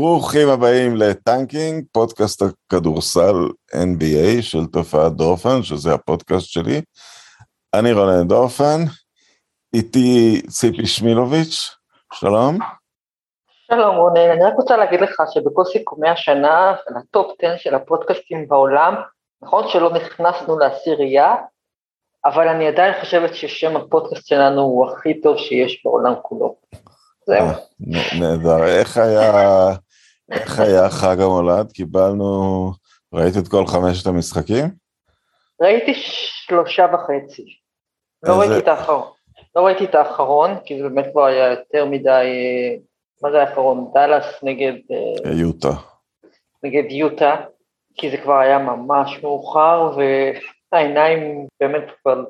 ברוכים הבאים לטנקינג, פודקאסט הכדורסל NBA של תופעת דורפן, שזה הפודקאסט שלי. אני רונן דורפן, איתי ציפי שמילוביץ', שלום. שלום רונן, אני רק רוצה להגיד לך שבכל סיכומי השנה, לטופ 10 של הפודקאסטים בעולם, נכון שלא נכנסנו לעשירייה, אבל אני עדיין חושבת ששם הפודקאסט שלנו הוא הכי טוב שיש בעולם כולו. זהו. אה, נהדר. איך היה, איך היה חג המולד? קיבלנו, ראית את כל חמשת המשחקים? ראיתי שלושה וחצי. לא ראיתי את האחרון. לא ראיתי את האחרון, כי זה באמת כבר היה יותר מדי, מה זה האחרון? דאלאס נגד... אה, יוטה. נגד יוטה, כי זה כבר היה ממש מאוחר, והעיניים באמת כבר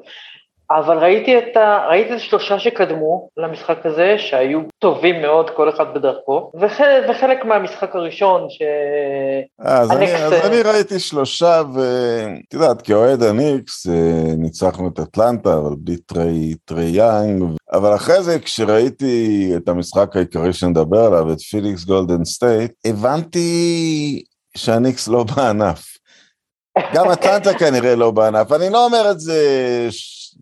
אבל ראיתי את, ה... ראיתי את השלושה שקדמו למשחק הזה, שהיו טובים מאוד, כל אחד בדרכו, וחלק, וחלק מהמשחק הראשון, ש... אז, הניקס... אני, אז אני ראיתי שלושה, ואת יודעת, כאוהד הניקס, אה, ניצחנו את אטלנטה, אבל בלי טרי, טרי יאנג, אבל אחרי זה, כשראיתי את המשחק העיקרי שנדבר עליו, את פיניקס גולדן סטייט, הבנתי שהניקס לא בענף. גם אטלנטה כנראה לא בענף, אני לא אומר את זה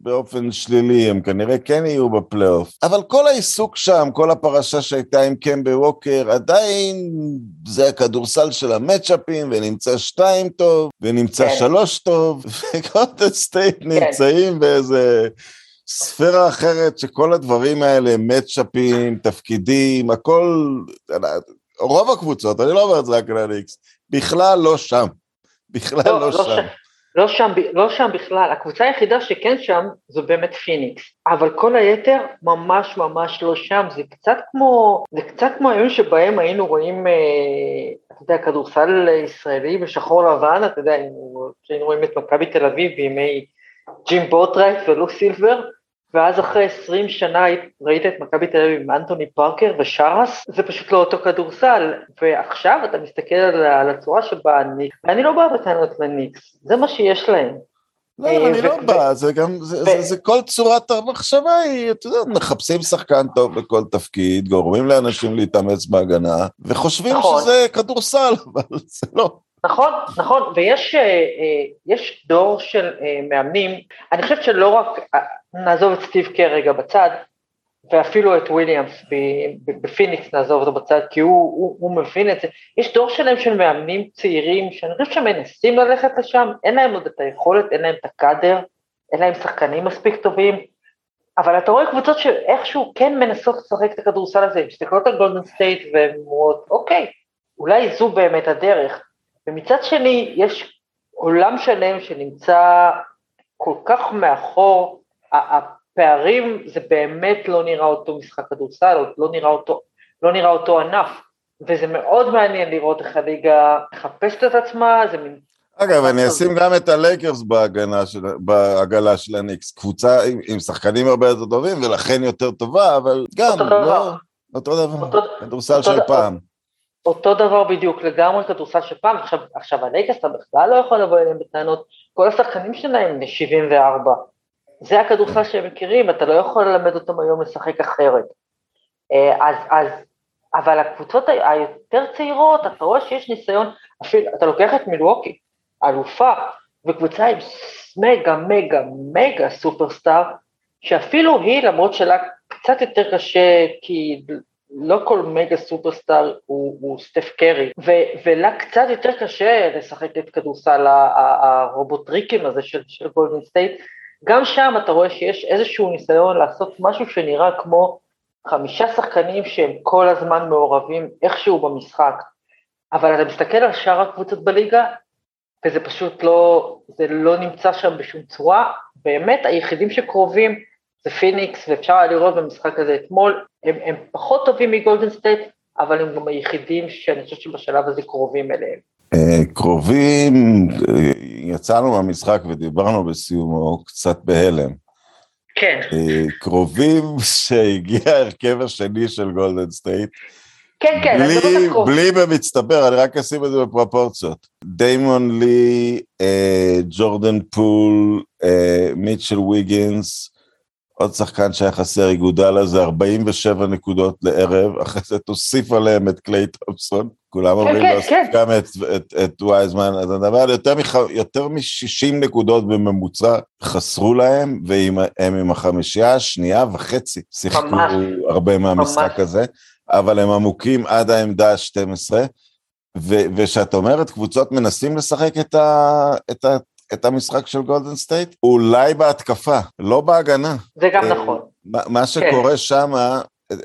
באופן שלילי, הם כנראה כן יהיו בפלייאוף. אבל כל העיסוק שם, כל הפרשה שהייתה עם קמבה ווקר, עדיין זה הכדורסל של המצ'אפים, ונמצא שתיים טוב, ונמצא כן. שלוש טוב, וגולדן סטייט כן. נמצאים באיזה... ספירה אחרת שכל הדברים האלה, מצ'אפים, תפקידים, הכל, רוב הקבוצות, אני לא אומר את זה רק על הניקס, בכלל לא שם. בכלל לא, לא, לא שם. לא שם, לא שם בכלל, הקבוצה היחידה שכן שם זו באמת פיניקס, אבל כל היתר ממש ממש לא שם, זה קצת כמו, זה קצת כמו היום שבהם היינו רואים, אה, אתה יודע, כדורסל ישראלי בשחור לבן, אתה יודע, היינו רואים את מכבי תל אביב בימי ג'ים בוטרייט ולו סילבר, ואז אחרי 20 שנה ראית את מכבי תל אביב עם אנטוני פארקר ושרס, זה פשוט לא אותו כדורסל, ועכשיו אתה מסתכל על הצורה שבה הניקס, ואני לא בא בטענות לניקס, זה מה שיש להם. לא, אה, אני לא בא, זה גם, זה כל צורת המחשבה היא, אתה יודע, מחפשים שחקן טוב בכל תפקיד, גורמים לאנשים להתאמץ בהגנה, וחושבים נכון. שזה כדורסל, אבל זה לא. נכון, נכון, ויש אה, אה, דור של מאמנים, אני חושבת שלא רק, נעזוב את סטיב קר רגע בצד, ואפילו את וויליאמס בפיניקס נעזוב אותו בצד, כי הוא, הוא, הוא מבין את זה. יש דור שלם של מאמנים צעירים, שאני חושב שמנסים ללכת לשם, אין להם עוד את היכולת, אין להם את הקאדר, אין להם שחקנים מספיק טובים, אבל אתה רואה קבוצות שאיכשהו כן מנסות לשחק את הכדורסל הזה, מסתכלות על גולדן סטייט והן אומרות, אוקיי, אולי זו באמת הדרך. ומצד שני, יש עולם שלם שנמצא כל כך מאחור, הפערים זה באמת לא נראה אותו משחק כדורסל, לא נראה אותו, לא נראה אותו ענף, וזה מאוד מעניין לראות איך הליגה מחפשת את עצמה, זה מין... אגב, אני אשים גם את הלייקרס בהגנה של, בעגלה של הניקס, קבוצה עם, עם שחקנים הרבה יותר טובים ולכן יותר טובה, אבל גם, אותו לא, דבר. אותו דבר, כדורסל של פעם. אותו דבר בדיוק, לגמרי כדורסל של פעם, עכשיו, עכשיו הלייקרס אתה בכלל לא יכול לבוא אליהם בטענות, כל השחקנים שלהם הם 74, זה הכדורסל שהם מכירים, אתה לא יכול ללמד אותם היום לשחק אחרת. אה, אז, אז, אבל הקבוצות היותר צעירות, אתה רואה שיש ניסיון, אפילו, אתה לוקח את מילווקי, אלופה, וקבוצה עם מגה מגה מגה סופרסטאר, שאפילו היא, למרות שלה קצת יותר קשה, כי לא כל מגה סופרסטאר הוא, הוא סטף קרי, ו, ולה קצת יותר קשה לשחק את כדורסל הרובוטריקים הזה של, של גולדן סטייט, גם שם אתה רואה שיש איזשהו ניסיון לעשות משהו שנראה כמו חמישה שחקנים שהם כל הזמן מעורבים איכשהו במשחק, אבל אתה מסתכל על שאר הקבוצות בליגה, וזה פשוט לא, זה לא נמצא שם בשום צורה, באמת היחידים שקרובים זה פיניקס, ואפשר היה לראות במשחק הזה אתמול, הם, הם פחות טובים מגולדן סטייט, אבל הם גם היחידים שאני חושבת שבשלב הזה קרובים אליהם. אה, קרובים, אה, יצאנו מהמשחק ודיברנו בסיומו קצת בהלם. כן. אה, קרובים שהגיע ההרכב השני של גולדן סטייט. כן, כן, בלי, בלי במצטבר, אני רק אשים את זה בפרופורציות. דיימון לי, אה, ג'ורדן פול, אה, מיטשל ויגינס, עוד שחקן שהיה חסר, איגודלה זה 47 נקודות לערב, אחרי זה תוסיף עליהם את קליי תומפסון, כולם כן, אומרים כן, להוסיף כן. גם את, את, את וייזמן, אז אני מדבר על יותר, מח, יותר מ-60 נקודות בממוצע חסרו להם, והם עם החמישייה שנייה וחצי שיחקו ממש, הרבה מהמשחק ממש. הזה, אבל הם עמוקים עד העמדה ה-12, ושאת אומרת, קבוצות מנסים לשחק את, ה, את, ה, את המשחק של גולדן סטייט? אולי בהתקפה, לא בהגנה. זה גם אה, נכון. מה שקורה כן. שם,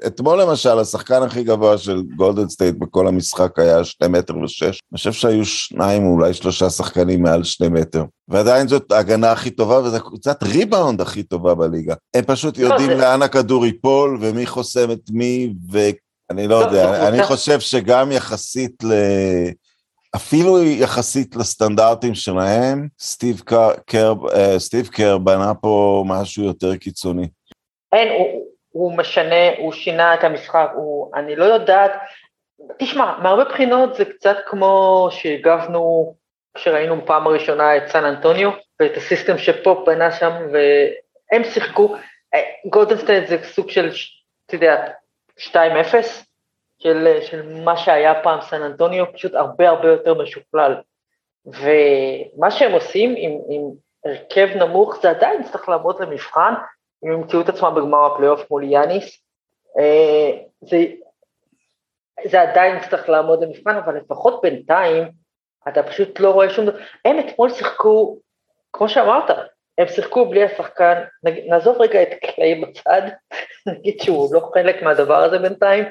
אתמול למשל, השחקן הכי גבוה של גולדן סטייט בכל המשחק היה שני מטר ושש. אני חושב שהיו שניים, אולי שלושה שחקנים מעל שני מטר. ועדיין זאת ההגנה הכי טובה, וזו קבוצת ריבאונד הכי טובה בליגה. הם פשוט לא, יודעים לאן הכדור ייפול, ומי חוסם את מי, ואני לא, לא יודע, אני חושב שגם יחסית ל... אפילו יחסית לסטנדרטים שלהם, סטיב קר, אה, סטיב קר בנה פה משהו יותר קיצוני. אין, הוא, הוא משנה, הוא שינה את המשחק, הוא, אני לא יודעת, תשמע, מהרבה בחינות זה קצת כמו שהגבנו כשראינו בפעם הראשונה את סן אנטוניו, ואת ה system שפופ בנה שם, והם שיחקו, גולדן סטייט זה סוג של, אתה יודע, 2-0, של, של מה שהיה פעם סן אנטוניו, פשוט הרבה הרבה יותר משוכלל. ומה שהם עושים עם, עם הרכב נמוך, זה עדיין צריך לעמוד למבחן, אם ימצאו את עצמם בגמר הפלייאוף מול יאניס, אה, זה, זה עדיין צריך לעמוד למבחן, אבל לפחות בינתיים, אתה פשוט לא רואה שום דבר. הם אתמול שיחקו, כמו שאמרת, הם שיחקו בלי השחקן, נעזוב רגע את קליי בצד, נגיד שהוא לא חלק מהדבר הזה בינתיים,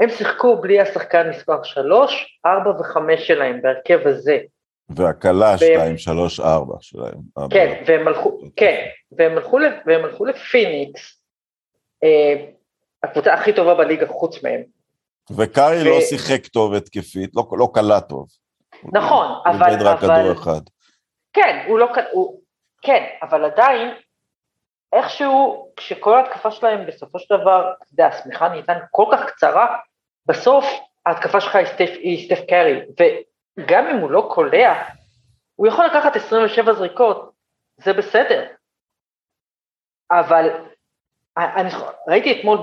הם שיחקו בלי השחקן מספר 3, 4 ו-5 שלהם בהרכב הזה. והקלה 2, 3, 4 שלהם. כן, והם הלכו, כן, והם הלכו, והם הלכו לפיניקס, אה, הקבוצה הכי טובה בליגה חוץ מהם. וקארי ו... לא שיחק טוב התקפית, לא, לא קלה טוב. נכון, הוא אבל... הוא איבד רק כדור אחד. כן, הוא לא... הוא, כן, אבל עדיין, איכשהו, כשכל ההתקפה שלהם בסופו של דבר, אתה יודע, השמיכה נהייתה כל כך קצרה, בסוף ההתקפה שלך היא סטף, היא סטף קרי, וגם אם הוא לא קולע, הוא יכול לקחת 27 זריקות, זה בסדר. אבל אני ראיתי אתמול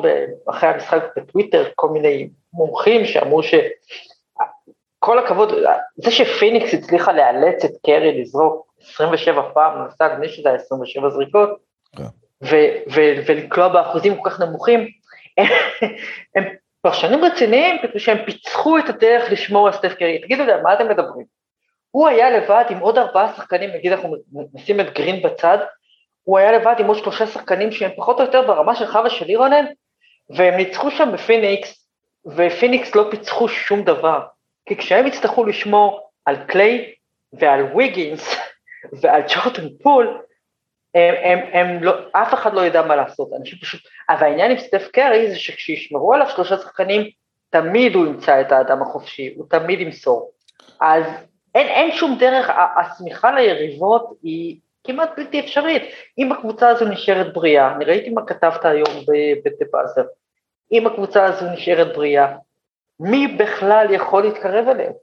אחרי המשחק בטוויטר כל מיני מומחים שאמרו שכל הכבוד, זה שפיניקס הצליחה לאלץ את קרי לזרוק 27 פעם, נעשה לפני שזה היה 27 זריקות, yeah. כן. ולקלוע באחוזים כל כך נמוכים, הם פרשנים רציניים שהם פיצחו את הדרך לשמור על סטף קרי, תגידו לי, מה אתם מדברים? הוא היה לבד עם עוד ארבעה שחקנים, נגיד אנחנו נשים את גרין בצד, הוא היה לבד עם עוד שלושה שחקנים שהם פחות או יותר ברמה שלך ושלי רונן, והם ניצחו שם בפיניקס, ופיניקס לא פיצחו שום דבר. כי כשהם יצטרכו לשמור על קליי ועל ויגינס ועל ג'ורדן פול, הם, הם, הם לא, אף אחד לא ידע מה לעשות, אנשים פשוט, אבל העניין עם סטף קרי זה שכשישמרו עליו שלושה שחקנים, תמיד הוא ימצא את האדם החופשי, הוא תמיד ימסור. אז אין, אין שום דרך, המשימה ליריבות היא כמעט בלתי אפשרית. אם הקבוצה הזו נשארת בריאה, אני ראיתי מה כתבת היום בדה-באזר, אם הקבוצה הזו נשארת בריאה, מי בכלל יכול להתקרב אליהם?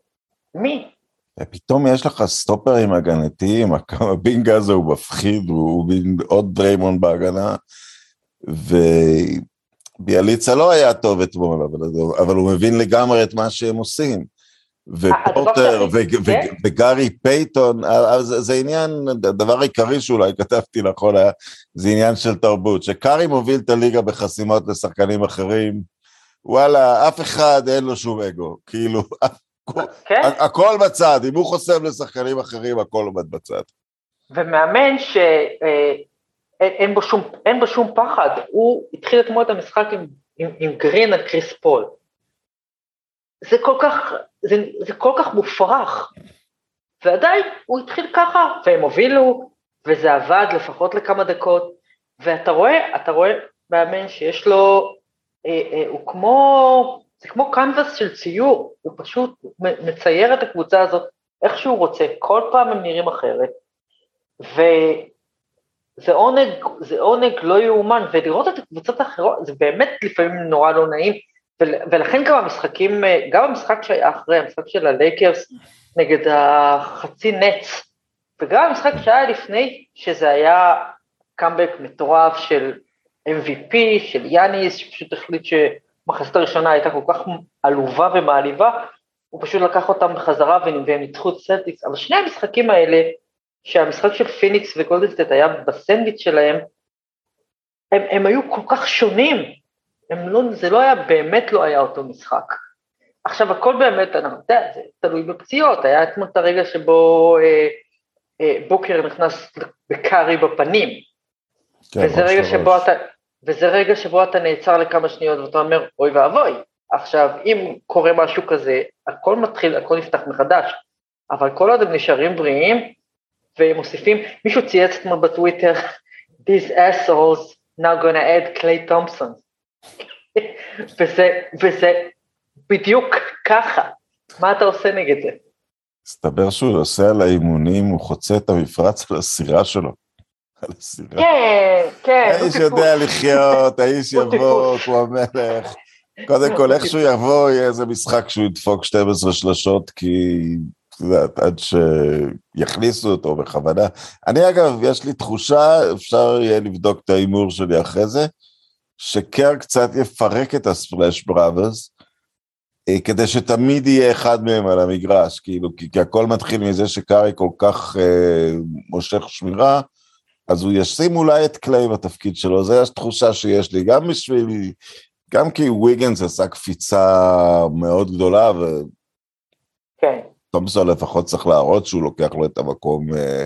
מי? ופתאום יש לך סטופרים הגנתיים, הבינג הזה הוא מפחיד, הוא עוד דריימון בהגנה, וביאליצה לא היה טוב אתמול, אבל, אבל הוא מבין לגמרי את מה שהם עושים. ופורטר כן? וגארי פייטון, זה עניין, הדבר העיקרי שאולי כתבתי נכון היה, זה עניין של תרבות, שקארי מוביל את הליגה בחסימות לשחקנים אחרים, וואלה, אף אחד אין לו שום אגו, כאילו, כן? הכל בצד, אם הוא חוסם לשחקנים אחרים, הכל עומד בצד. ומאמן שאין אה, בו, שום, בו שום פחד, הוא התחיל אתמול את המשחק עם, עם, עם גרין על קריס פול. זה כל כך, זה, זה כל כך מופרך. ועדיין הוא התחיל ככה, והם הובילו, וזה עבד לפחות לכמה דקות, ואתה רואה, אתה רואה מאמן שיש לו, אה, אה, הוא כמו, זה כמו קנבס של ציור, הוא פשוט מצייר את הקבוצה הזאת איך שהוא רוצה, כל פעם הם נראים אחרת, וזה עונג, זה עונג לא יאומן, ולראות את הקבוצות האחרות, זה באמת לפעמים נורא לא נעים, ולכן גם המשחקים, גם המשחק שהיה אחרי, המשחק של הלייקרס נגד החצי נטס, וגם המשחק שהיה לפני, שזה היה קאמבק מטורף של MVP, של יאניס, שפשוט החליט שמחצית הראשונה הייתה כל כך עלובה ומעליבה, הוא פשוט לקח אותם בחזרה והם ניצחו את סלטיקס, אבל שני המשחקים האלה, שהמשחק של פיניקס וגולדן סטייט היה בסנדוויץ' שלהם, הם, הם היו כל כך שונים, הם לא, זה לא היה, באמת לא היה אותו משחק. עכשיו הכל באמת, אני יודע, זה תלוי בפציעות, היה אתמול את הרגע שבו אה, אה, בוקר נכנס בקארי בפנים, כן, וזה רגע שבו אתה, וזה רגע שבו אתה נעצר לכמה שניות ואתה אומר, אוי ואבוי. עכשיו, אם קורה משהו כזה, הכל מתחיל, הכל נפתח מחדש, אבל כל עוד הם נשארים בריאים, והם מוסיפים, מישהו צייץ אתמול בטוויטר, these assholes now gonna add Clay Thompson. וזה, וזה בדיוק ככה, מה אתה עושה נגד זה? מסתבר שהוא נוסע לאימונים, הוא חוצה את המפרץ על הסירה שלו. על הסירה. כן, כן. האיש יודע לחיות, האיש יבוא כמו המלך. קודם כל, איך שהוא יבוא, יהיה איזה משחק שהוא ידפוק 12 שלשות, כי, את יודעת, עד שיכניסו אותו בכוונה. אני, אגב, יש לי תחושה, אפשר יהיה לבדוק את ההימור שלי אחרי זה, שקר קצת יפרק את הספלאש בראברס, אה, כדי שתמיד יהיה אחד מהם על המגרש, כאילו, כי, כי הכל מתחיל מזה שקארי כל כך אה, מושך שמירה, אז הוא ישים אולי את קליי בתפקיד שלו, זו התחושה שיש לי, גם בשביל, גם כי וויגנס עשה קפיצה מאוד גדולה, ו... כן. תומסון לפחות צריך להראות שהוא לוקח לו את המקום אה,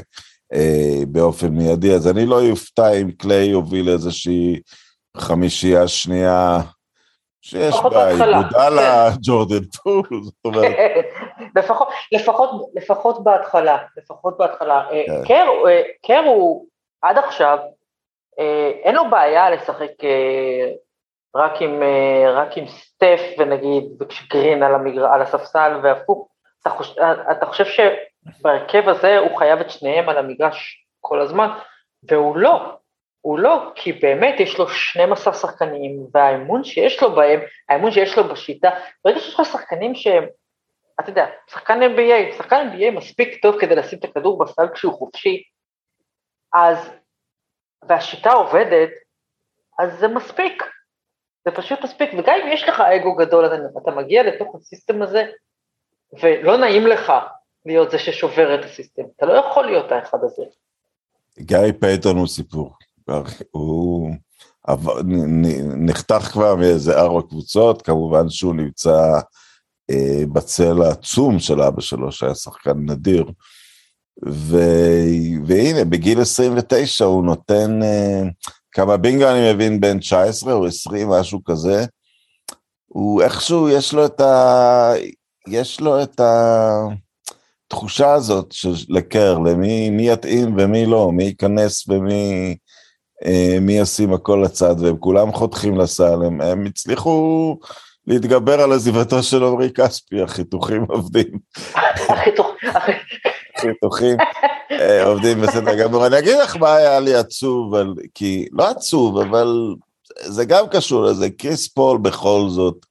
אה, באופן מיידי, אז אני לא אופתע אם קליי יוביל איזושהי חמישייה שנייה, שיש בה איגודה לג'ורדן פול, זאת אומרת. לפחות, לפחות, לפחות בהתחלה, לפחות בהתחלה. אה, כן. קר, אה, קר הוא עד עכשיו, אה, אין לו בעיה לשחק רק עם, רק עם סטף ונגיד וגרין על, המגר, על הספסל והפוך. אתה חושב, אתה חושב שבהרכב הזה הוא חייב את שניהם על המגרש כל הזמן, והוא לא. הוא לא, כי באמת יש לו 12 שחקנים, והאמון שיש לו בהם, האמון שיש לו בשיטה, ברגע שיש לך שחקנים שהם, אתה יודע, שחקן NBA, שחקן NBA מספיק טוב כדי לשים את הכדור בסל כשהוא חופשי, אז, והשיטה עובדת, אז זה מספיק, זה פשוט מספיק, וגם אם יש לך אגו גדול, אתה, אתה מגיע לתוך ה system הזה, ולא נעים לך להיות זה ששובר את ה system, אתה לא יכול להיות האחד הזה. גארי פייטון הוא סיפור. הוא נחתך כבר מאיזה ארבע קבוצות, כמובן שהוא נמצא אה, בצל העצום של אבא שלו, שהיה שחקן נדיר. ו... והנה, בגיל 29 הוא נותן אה, כמה בינגו, אני מבין, בין 19 או 20, משהו כזה. הוא איכשהו, יש לו את ה... יש לו את התחושה הזאת של לקר, למי יתאים ומי לא, מי ייכנס ומי... אה, מי ישים הכל לצד, והם כולם חותכים לסל, הם, הם הצליחו להתגבר על עזיבתו של עמרי כספי, החיתוכים עובדים. החיתוכים אה, עובדים בסדר גמור. אני אגיד לך מה היה לי עצוב, על, כי, לא עצוב, אבל זה גם קשור לזה, קריס פול בכל זאת,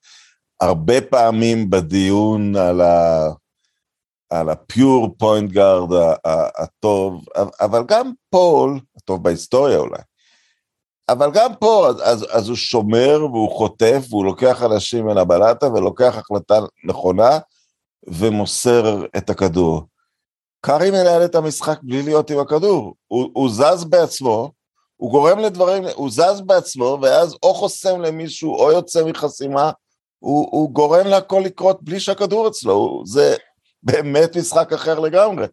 הרבה פעמים בדיון על ה... על ה pure point guard הטוב, אבל גם פול, הטוב בהיסטוריה אולי, אבל גם פה, אז, אז הוא שומר והוא חוטף והוא לוקח אנשים אל הבלטה ולוקח החלטה נכונה ומוסר את הכדור. קארי מנהל את המשחק בלי להיות עם הכדור. הוא, הוא זז בעצמו, הוא גורם לדברים, הוא זז בעצמו, ואז או חוסם למישהו או יוצא מחסימה, הוא, הוא גורם להכל לקרות בלי שהכדור אצלו, זה באמת משחק אחר לגמרי.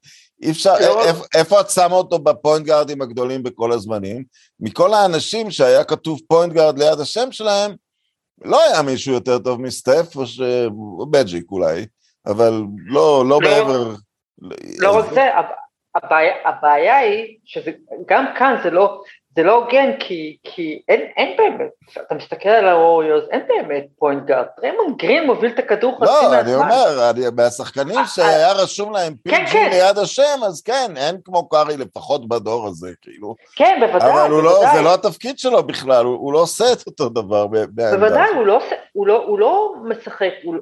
אי אפשר, לא. איפה את שמה אותו בפוינט גארדים הגדולים בכל הזמנים? מכל האנשים שהיה כתוב point guard ליד השם שלהם, לא היה מישהו יותר טוב מסטף, או ש... מג'יק אולי, אבל לא, לא, לא מעבר... לא רק זה, הבעיה, הבעיה היא שגם כאן זה לא, זה לא הוגן, כי, כי אין, אין באמת, אתה מסתכל על הווריורס, אין באמת point guard. דריימונד גרין מוביל את הכדור חצי מהזמן. לא, אני אומר, אני, מהשחקנים אה, שהיה אה, רשום להם PG כן, כן. ליד השם, אז כן, אין כמו קארי לפחות בדור הזה, כאילו. כן, בוודאי, אבל הוא בוודאי. לא, זה לא התפקיד שלו בכלל, הוא, הוא לא עושה את אותו דבר. בוודאי, הוא לא, הוא, לא, הוא לא משחק, הוא,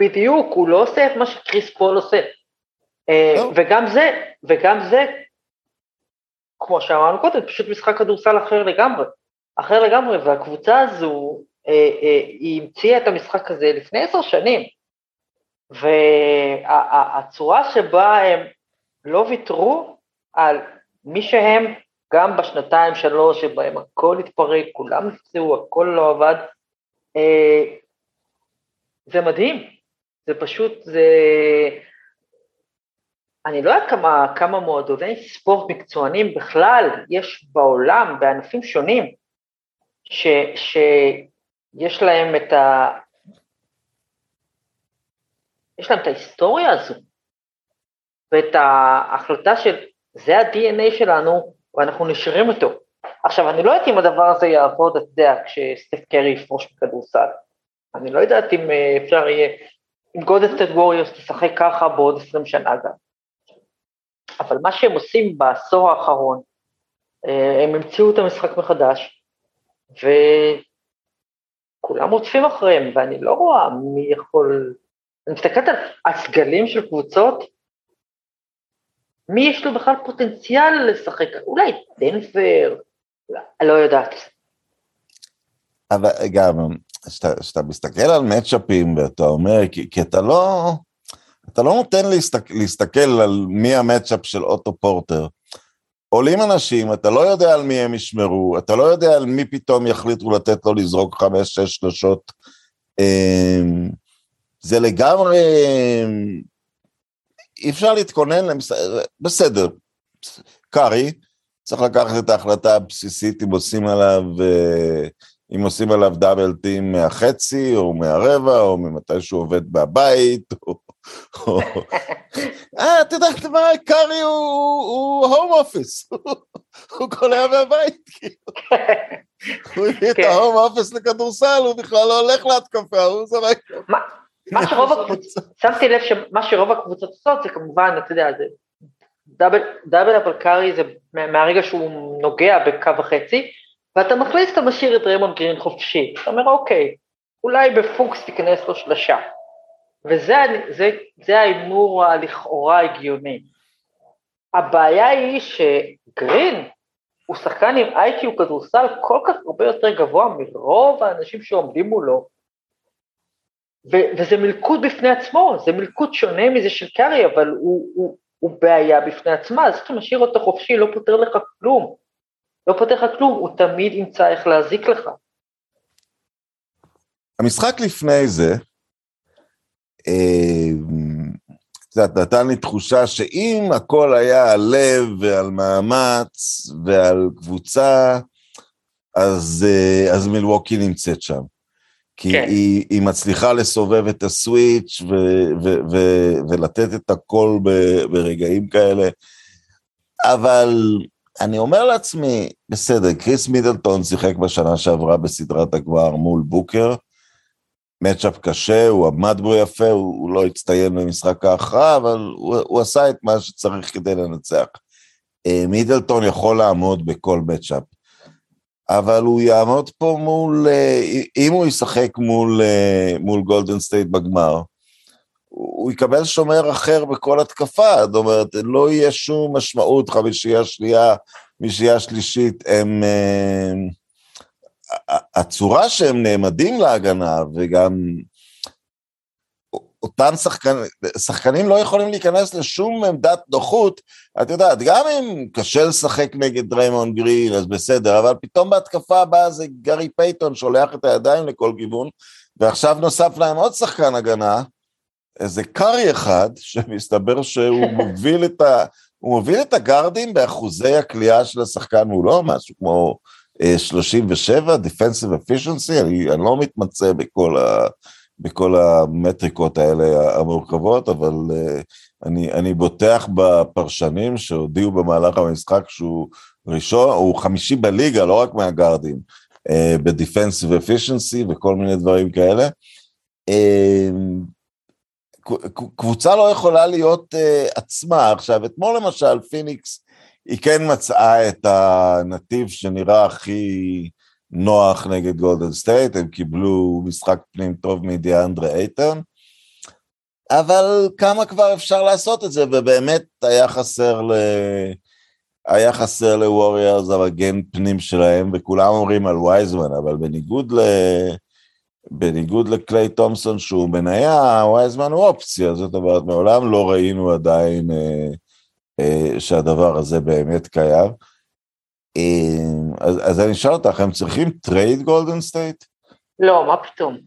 בדיוק, הוא לא עושה את מה שקריס פול עושה. אה, לא. וגם זה, וגם זה כמו שאמרנו קודם, פשוט משחק כדורסל אחר לגמרי. אחר לגמרי, והקבוצה הזו, אה, אה, היא המציאה את המשחק הזה לפני עשר שנים, והצורה שבה הם לא ויתרו על מי שהם, גם בשנתיים שלוש שבהם הכל התפרק, כולם נפצעו, הכל לא עבד, זה מדהים, זה פשוט, זה... אני לא יודעת כמה, כמה מועדוני ספורט מקצוענים בכלל יש בעולם, בענפים שונים, ש, שיש להם את ה... יש להם את ההיסטוריה הזו, ואת ההחלטה של זה ה-DNA שלנו, ואנחנו נשארים אותו. עכשיו, אני לא יודעת אם הדבר הזה יעבוד, אתה יודע, כשסטף קרי יפרוש בכדורסל. אני לא יודעת אם אה, אפשר יהיה, אם גודסטד ווריוס תשחק ככה בעוד 20 שנה גם. אבל מה שהם עושים בעשור האחרון, אה, הם המציאו את המשחק מחדש, וכולם רודפים אחריהם, ואני לא רואה מי יכול... אני מסתכלת על הסגלים של קבוצות, מי יש לו בכלל פוטנציאל לשחק? אולי דנבר, לא יודעת. אבל גם, כשאתה מסתכל על מצ'אפים ואתה אומר, כי, כי אתה לא, אתה לא נותן להסתק, להסתכל על מי המצ'אפ של אוטו פורטר. עולים אנשים, אתה לא יודע על מי הם ישמרו, אתה לא יודע על מי פתאום יחליטו לתת לו לזרוק חמש-שש שלושות. אמ, זה לגמרי, אי אפשר להתכונן למס... בסדר, קארי, צריך לקחת את ההחלטה הבסיסית אם עושים עליו, אה, אם עושים עליו דאבל טים מהחצי, או מהרבע, או ממתי שהוא עובד בבית, או... אה, את יודעת מה, קארי הוא הום אופיס, הוא קולע מהבית, כאילו. הוא הביא את ההום כן. אופיס לכדורסל, הוא בכלל לא הולך להתקפה, הוא זורק. מה שרוב הקבוצות, שמתי לב שמה שרוב הקבוצות עושות זה כמובן, אתה יודע, זה double, double אבל קארי זה מהרגע שהוא נוגע בקו החצי, ואתה מכניס, אתה משאיר את דריימונד גרין חופשי. אתה אומר, אוקיי, אולי בפוקס תיכנס לו שלושה. וזה זה, זה ההימור הלכאורה הגיוני. הבעיה היא שגרין הוא שחקן עם IQ כדורסל כל כך הרבה יותר גבוה מרוב האנשים שעומדים מולו, ו- וזה מלכוד בפני עצמו, זה מלכוד שונה מזה של קארי, אבל הוא, הוא, הוא בעיה בפני עצמה, אז אתה משאיר אותו חופשי, לא פותר לך כלום. לא פותר לך כלום, הוא תמיד ימצא איך להזיק לך. המשחק לפני זה, את יודעת, נתן לי תחושה שאם הכל היה על לב ועל מאמץ ועל קבוצה, אז, אה, אז מילווקי נמצאת שם. כי כן. היא, היא מצליחה לסובב את הסוויץ' ו, ו, ו, ולתת את הכל ב, ברגעים כאלה. אבל אני אומר לעצמי, בסדר, קריס מידלטון שיחק בשנה שעברה בסדרת הגמר מול בוקר, מצ'אפ קשה, הוא עמד בו יפה, הוא, הוא לא הצטיין במשחק ההכרעה, אבל הוא, הוא עשה את מה שצריך כדי לנצח. אה, מידלטון יכול לעמוד בכל matchup. אבל הוא יעמוד פה מול, אה, אם הוא ישחק מול, אה, מול גולדן סטייט בגמר, הוא יקבל שומר אחר בכל התקפה, זאת אומרת, לא יהיה שום משמעות, חמישייה שנייה, חמישייה שלישית, הם... הצורה שהם נעמדים להגנה, וגם אותם שחקנים, שחקנים לא יכולים להיכנס לשום עמדת נוחות, את יודעת, גם אם קשה לשחק נגד דריימון גרין, אז בסדר, אבל פתאום בהתקפה הבאה זה גארי פייטון שולח את הידיים לכל כיוון, ועכשיו נוסף להם עוד שחקן הגנה, איזה קארי אחד, שמסתבר שהוא מוביל את ה... הוא מוביל את הגארדים באחוזי הקליעה של השחקן מולו, משהו כמו 37, Defensive Efficiency, אני, אני לא מתמצא בכל ה... בכל המטריקות האלה המורכבות, אבל uh, אני, אני בוטח בפרשנים שהודיעו במהלך המשחק שהוא ראשון, הוא חמישי בליגה, לא רק מהגארדים, uh, בדיפנסיב אפישנסי וכל מיני דברים כאלה. קבוצה לא יכולה להיות uh, עצמה. עכשיו, אתמול למשל, פיניקס, היא כן מצאה את הנתיב שנראה הכי... נוח נגד גולדן סטייט, הם קיבלו משחק פנים טוב מדיאנדרה אייטון, אבל כמה כבר אפשר לעשות את זה, ובאמת היה חסר ל... היה חסר לווריורס המגן פנים שלהם, וכולם אומרים על וייזמן, אבל בניגוד ל... בניגוד לקליי תומסון שהוא מניה, וייזמן הוא אופציה, זאת אומרת, מעולם לא ראינו עדיין אה, שהדבר הזה באמת קיים. אה, אז, אז אני אשאל אותך, הם צריכים trade גולדן סטייט? לא, מה פתאום?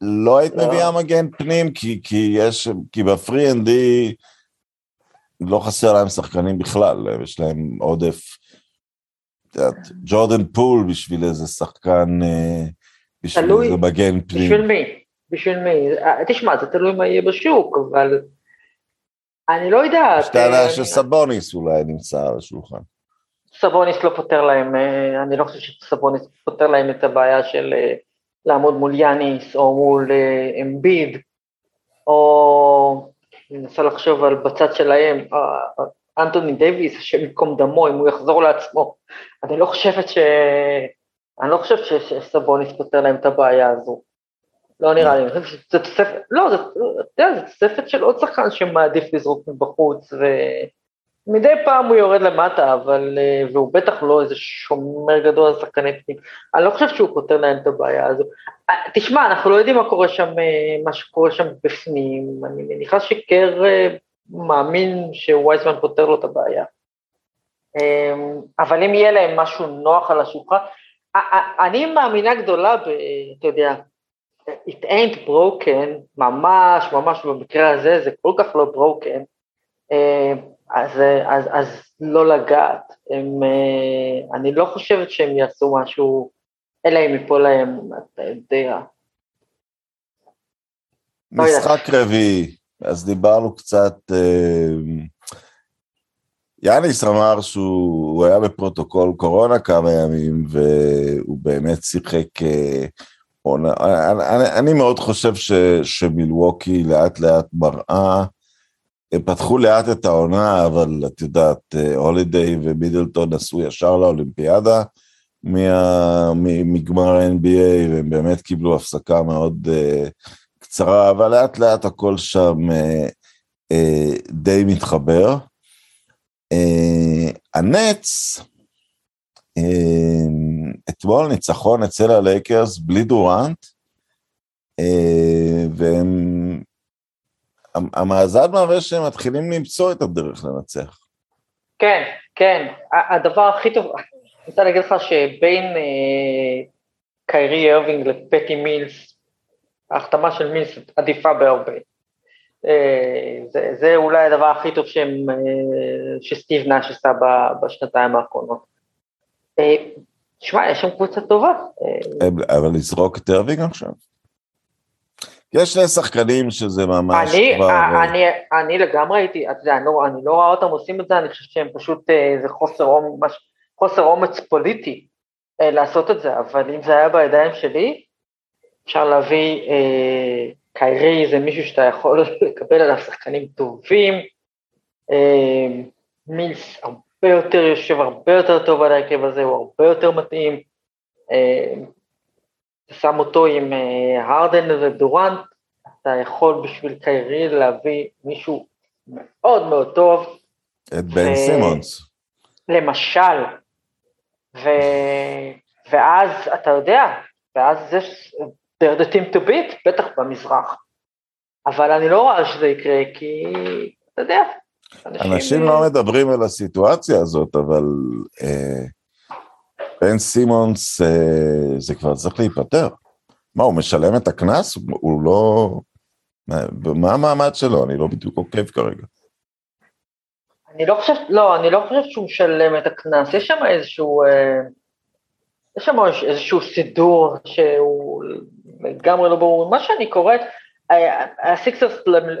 לא היית לא. מביאה מגן פנים, כי, כי יש, כי ב three and D לא חסר להם שחקנים בכלל, יש להם עודף, ג'ורדן פול בשביל איזה שחקן, אה, בשביל תלוי, איזה מגן פנים. בשביל מי? בשביל מי? אה, תשמע, זה תלוי מה יהיה בשוק, אבל אני לא יודעת. יש טענה אה, שסבוניס אולי נמצא על השולחן. סבוניס לא פותר להם, אני לא חושב שסבוניס פותר להם את הבעיה של לעמוד מול יאניס או מול אמביד, או אני מנסה לחשוב על בצד שלהם, אנטוני דייוויס, השם ייקום דמו, אם הוא יחזור לעצמו, אני לא חושבת ש... אני לא חושבת שסבוניס פותר להם את הבעיה הזו. לא נראה לי, שזה תוספת, לא, זה, אתה יודע, זה תוספת של עוד שחקן שמעדיף לזרוק מבחוץ, ומדי פעם הוא יורד למטה, אבל, והוא בטח לא איזה שומר גדול על שחקני פנים. אני לא חושב שהוא פותר להם את הבעיה הזו. תשמע, אנחנו לא יודעים מה קורה שם, מה שקורה שם בפנים, אני מניחה שקר מאמין שווייזמן פותר לו את הבעיה. אבל אם יהיה להם משהו נוח על השולחן, אני מאמינה גדולה. אתה יודע, it ain't broken, ממש ממש במקרה הזה זה כל כך לא broken, אז, אז, אז לא לגעת. הם, אני לא חושבת שהם יעשו משהו אלא אם יפול להם, אתה יודע. לא משחק רביעי, אז דיברנו קצת, אה, יאניס אמר שהוא היה בפרוטוקול קורונה כמה ימים, והוא באמת שיחק אה. אני, אני מאוד חושב ש, שמילווקי לאט לאט מראה, פתחו לאט את העונה, אבל את יודעת, אה, הולידיי ומידלטון עשו ישר לאולימפיאדה. מגמר ה-NBA, והם באמת קיבלו הפסקה מאוד uh, קצרה, אבל לאט לאט הכל שם uh, uh, די מתחבר. הנץ, אתמול ניצחון אצל הלייקרס בלי דורנט, uh, והם, המאזן מהווה שהם מתחילים למצוא את הדרך לנצח. כן, כן, הדבר הכי טוב, אני רוצה להגיד לך שבין אה, קיירי ארווינג לפטי מילס, ההחתמה של מילס עדיפה בהרבה. אה, זה, אולי הדבר הכי טוב שהם, אה, שסטיב נאש עשה בשנתיים האחרונות. אה, שמע, יש שם קבוצה טובה. אה, אבל לזרוק את ארווינג עכשיו? יש שני שחקנים שזה ממש אני, כבר... אה, אני, אני לגמרי הייתי, אתה יודע, אני לא, אני לא רואה אותם עושים את זה, אני חושב שהם פשוט, זה חוסר עומק, חוסר אומץ פוליטי אה, לעשות את זה, אבל אם זה היה בידיים שלי, אפשר להביא, אה, קיירי זה מישהו שאתה יכול לקבל עליו שחקנים טובים, אה, מילס הרבה יותר יושב, הרבה יותר טוב על ההרכב הזה, הוא הרבה יותר מתאים, אה, אתה שם אותו עם אה, הרדן ודורנט, אתה יכול בשביל קיירי להביא מישהו מאוד מאוד טוב. את בן סימונס. למשל, ו... ואז אתה יודע, ואז יש, they're the team to beat, בטח במזרח. אבל אני לא רואה שזה יקרה, כי אתה יודע, אנשים... אנשים לא מדברים על הסיטואציה הזאת, אבל אה, בן סימונס, אה, זה כבר צריך להיפטר. מה, הוא משלם את הקנס? הוא לא... מה המעמד שלו? אני לא בדיוק עוקב כרגע. אני לא חושבת, לא, אני לא חושבת שהוא משלם את הקנס, יש שם איזשהו, אה, יש שם איזשהו סידור שהוא לגמרי לא ברור. מה שאני קוראת, הסיקסרס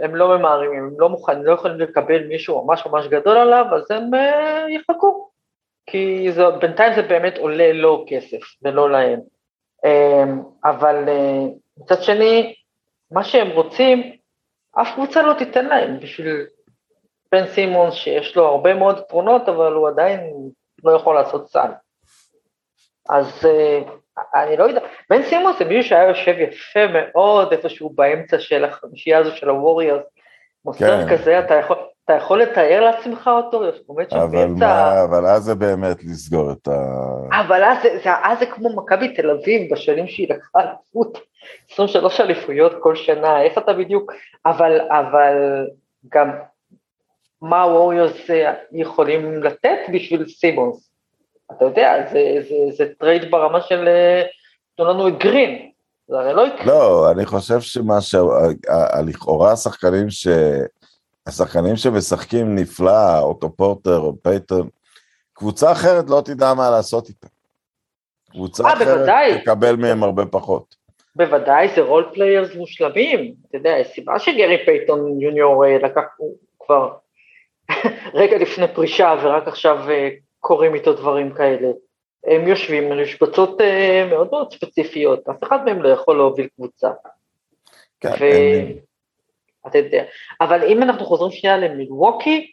הם לא ממהרים, הם לא מוכנים, לא יכולים לקבל מישהו ממש ממש גדול עליו, אז הם אה, יחכו. כי זה, בינתיים זה באמת עולה לו כסף ולא להם. אה, אבל מצד שני, מה שהם רוצים, אף קבוצה לא תיתן להם בשביל בן סימונס שיש לו הרבה מאוד יתרונות, אבל הוא עדיין לא יכול לעשות סל. אז uh, אני לא יודע, בן סימונס זה מישהו שהיה יושב יפה מאוד איפשהו באמצע של החמישייה הזו של הווריורס, מוסר כן. כזה, אתה יכול, אתה יכול לתאר לעצמך אותו? אבל מה, אבל אז זה באמת לסגור את ה... אבל אז זה, זה, אז זה כמו מכבי תל אביב בשנים שהיא לקחה אליפות, 23 אליפויות כל שנה, איך אתה בדיוק, אבל, אבל גם מה הווריורס יכולים לתת בשביל סימונס? אתה יודע, זה, זה, זה trade ברמה של תנו לנו את גרין, זה הרי לא יקרה. לא, אני חושב שמה ש... לכאורה השחקנים ש... השחקנים שמשחקים נפלא, אוטו פורטר או פייטון, קבוצה אחרת לא תדע מה לעשות איתם. קבוצה אה, אה, אחרת בוודאי. תקבל מהם הרבה פחות. בוודאי, זה role players מושלמים. אתה יודע, יש סיבה שגרי פייטון יוניור אה, לקח כבר רגע לפני פרישה ורק עכשיו אה, קורים איתו דברים כאלה. הם יושבים על משבצות מאוד מאוד ספציפיות, אף אחד מהם לא יכול להוביל קבוצה. כן, ו... אתה יודע. אבל אם אנחנו חוזרים שנייה למילווקי,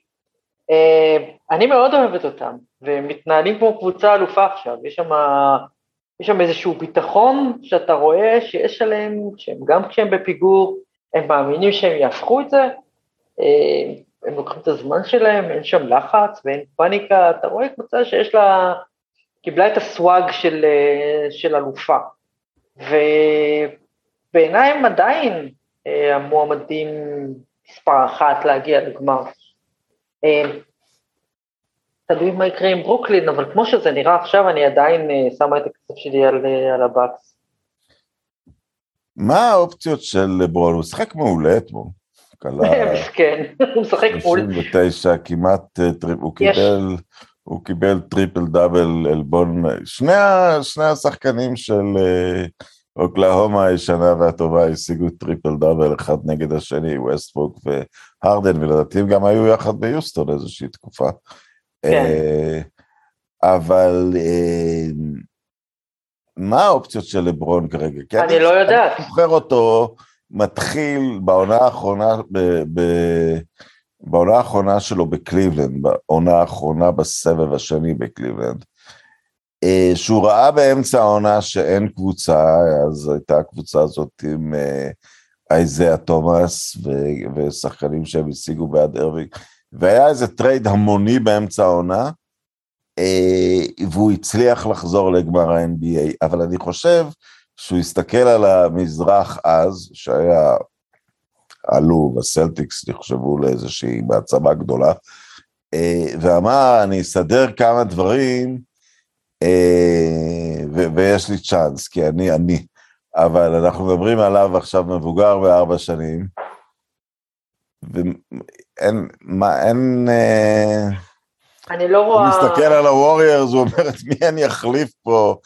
אה, אני מאוד אוהבת אותם, והם מתנהלים כמו קבוצה אלופה עכשיו, יש שם, יש שם איזשהו ביטחון שאתה רואה שיש עליהם, שהם גם כשהם בפיגור, הם מאמינים שהם יהפכו את זה, אה, הם לוקחים את הזמן שלהם, אין שם לחץ ואין פאניקה, אתה רואה קבוצה שיש לה, קיבלה את הסוואג של, אה, של אלופה. ובעיניי הם עדיין אה, המועמדים מספר אחת להגיע לגמר. אה, תלוי מה יקרה עם ברוקלין, אבל כמו שזה נראה עכשיו, אני עדיין שמה את הכסף שלי על, על הבאקס. מה האופציות של לברון? הוא משחק מעולה אתמול. מסכן, הוא משחק מעולה. 39, כמעט, הוא קיבל, הוא קיבל triple double עלבון, שני, שני השחקנים של אוקלהומה הישנה והטובה השיגו triple double אחד נגד השני, ווסטברוק והרדן, ולדעתי הם גם היו יחד ביוסטון איזושהי תקופה. כן. אה, אבל אה, מה האופציות של לברון כרגע? אני לא יודעת. אני זוכר אותו מתחיל בעונה האחרונה, ב, ב, בעונה האחרונה שלו בקליבלנד, בעונה האחרונה בסבב השני בקליבלנד. אה, שהוא ראה באמצע העונה שאין קבוצה, אז הייתה הקבוצה הזאת עם אה, אייזאה תומאס ושחקנים שהם השיגו בעד אירווינג, והיה איזה trade המוני באמצע העונה, אה, והוא הצליח לחזור לגמר ה-NBA, אבל אני חושב שהוא הסתכל על המזרח אז, שהיה עלוב, הסלטיקס נחשבו לאיזושהי מעצמה גדולה, ואמר, אני אסדר כמה דברים, אה, ויש לי צ'אנס, כי אני אני, אבל אנחנו מדברים עליו עכשיו מבוגר בארבע שנים, ואין, מה, אין... אה, אני לא רואה... הוא מסתכל על הווריורס, הוא אומר, את מי אני אחליף פה?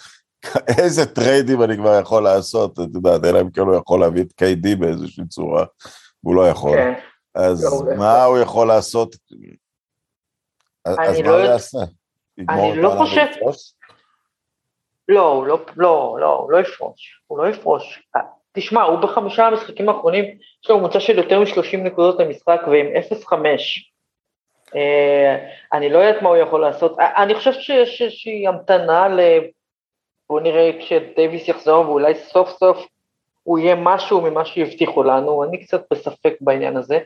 איזה טריידים אני כבר יכול לעשות, את יודעת, אלא אם כן הוא יכול להביא את KD באיזושהי צורה, והוא לא יכול. כן. אז לא מה הוא יכול לעשות? אז מה לא הוא יעשה? אני לא חושב... לא, הוא לא, לא, לא, הוא לא יפרוש, הוא לא יפרוש. תשמע, הוא בחמישה המשחקים האחרונים, יש לו ממוצע של יותר מ-30 נקודות למשחק ועם 0-5. אה, אני לא יודעת מה הוא יכול לעשות, אה, אני חושבת שיש איזושהי המתנה. בואו נראה כשדייוויס יחזור ואולי סוף סוף הוא יהיה משהו ממה שהבטיחו לנו, אני קצת בספק בעניין הזה.